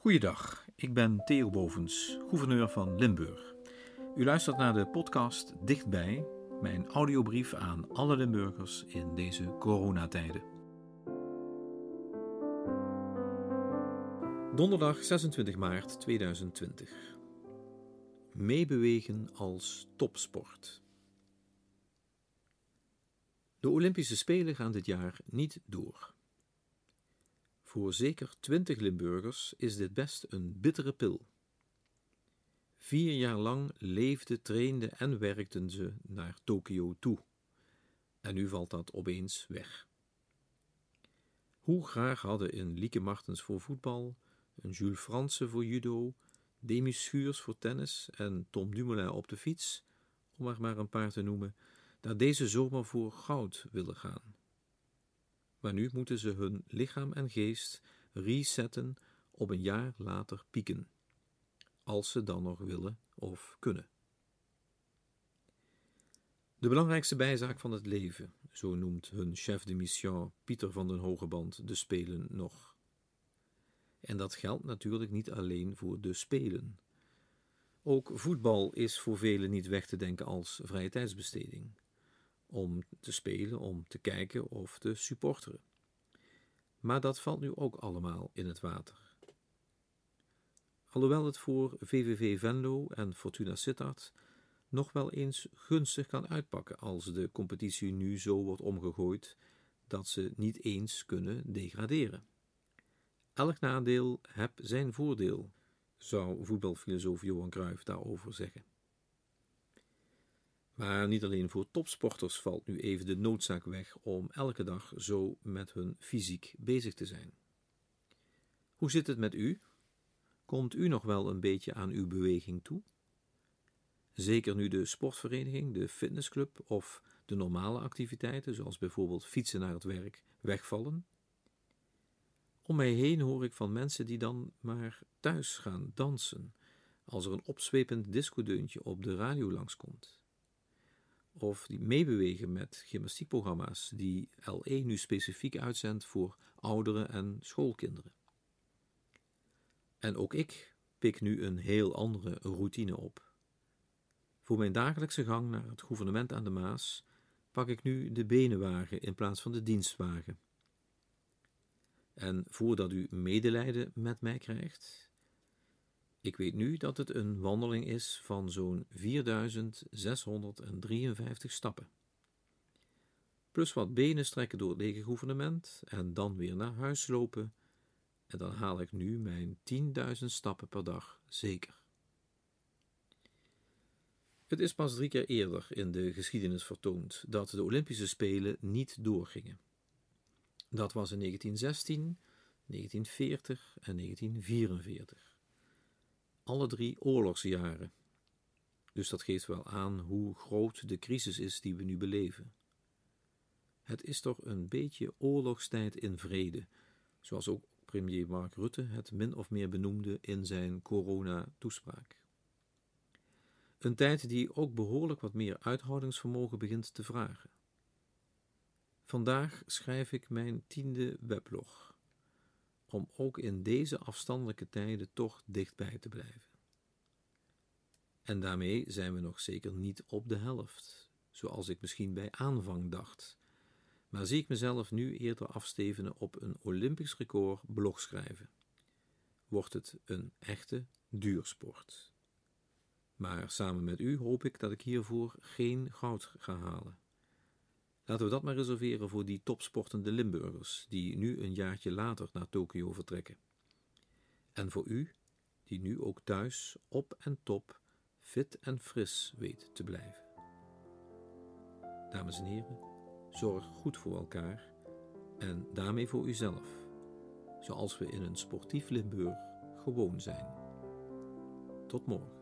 Goeiedag, ik ben Theo Bovens, gouverneur van Limburg. U luistert naar de podcast Dichtbij, mijn audiobrief aan alle Limburgers in deze coronatijden. Donderdag 26 maart 2020. Meebewegen als topsport. De Olympische Spelen gaan dit jaar niet door. Voor zeker twintig Limburgers is dit best een bittere pil. Vier jaar lang leefden, trainden en werkten ze naar Tokio toe. En nu valt dat opeens weg. Hoe graag hadden een Lieke Martens voor voetbal, een Jules Franse voor judo, Demi Schuurs voor tennis en Tom Dumoulin op de fiets, om er maar een paar te noemen, daar deze zomer voor goud willen gaan maar nu moeten ze hun lichaam en geest resetten op een jaar later pieken, als ze dan nog willen of kunnen. De belangrijkste bijzaak van het leven, zo noemt hun chef de mission Pieter van den Hogeband de Spelen nog. En dat geldt natuurlijk niet alleen voor de Spelen. Ook voetbal is voor velen niet weg te denken als vrije tijdsbesteding om te spelen, om te kijken of te supporteren. Maar dat valt nu ook allemaal in het water. Alhoewel het voor VVV Venlo en Fortuna Sittard nog wel eens gunstig kan uitpakken als de competitie nu zo wordt omgegooid dat ze niet eens kunnen degraderen. Elk nadeel heb zijn voordeel, zou voetbalfilosoof Johan Cruijff daarover zeggen. Maar niet alleen voor topsporters valt nu even de noodzaak weg om elke dag zo met hun fysiek bezig te zijn. Hoe zit het met u? Komt u nog wel een beetje aan uw beweging toe? Zeker nu de sportvereniging, de fitnessclub of de normale activiteiten, zoals bijvoorbeeld fietsen naar het werk, wegvallen? Om mij heen hoor ik van mensen die dan maar thuis gaan dansen, als er een opzwepend discodeuntje op de radio langskomt of die meebewegen met gymnastiekprogramma's die LE nu specifiek uitzendt voor ouderen en schoolkinderen. En ook ik pik nu een heel andere routine op. Voor mijn dagelijkse gang naar het gouvernement aan de Maas pak ik nu de benenwagen in plaats van de dienstwagen. En voordat u medelijden met mij krijgt, ik weet nu dat het een wandeling is van zo'n 4653 stappen. Plus wat benen strekken door het lege gouvernement en dan weer naar huis lopen. En dan haal ik nu mijn 10.000 stappen per dag zeker. Het is pas drie keer eerder in de geschiedenis vertoond dat de Olympische Spelen niet doorgingen. Dat was in 1916, 1940 en 1944 alle drie oorlogsjaren. Dus dat geeft wel aan hoe groot de crisis is die we nu beleven. Het is toch een beetje oorlogstijd in vrede, zoals ook premier Mark Rutte het min of meer benoemde in zijn corona-toespraak. Een tijd die ook behoorlijk wat meer uithoudingsvermogen begint te vragen. Vandaag schrijf ik mijn tiende weblog om ook in deze afstandelijke tijden toch dichtbij te blijven. En daarmee zijn we nog zeker niet op de helft, zoals ik misschien bij aanvang dacht, maar zie ik mezelf nu eerder afstevenen op een Olympisch record blogschrijven. Wordt het een echte duursport. Maar samen met u hoop ik dat ik hiervoor geen goud ga halen. Laten we dat maar reserveren voor die topsportende Limburgers, die nu een jaartje later naar Tokio vertrekken. En voor u, die nu ook thuis op en top fit en fris weet te blijven. Dames en heren, zorg goed voor elkaar en daarmee voor uzelf, zoals we in een sportief Limburg gewoon zijn. Tot morgen.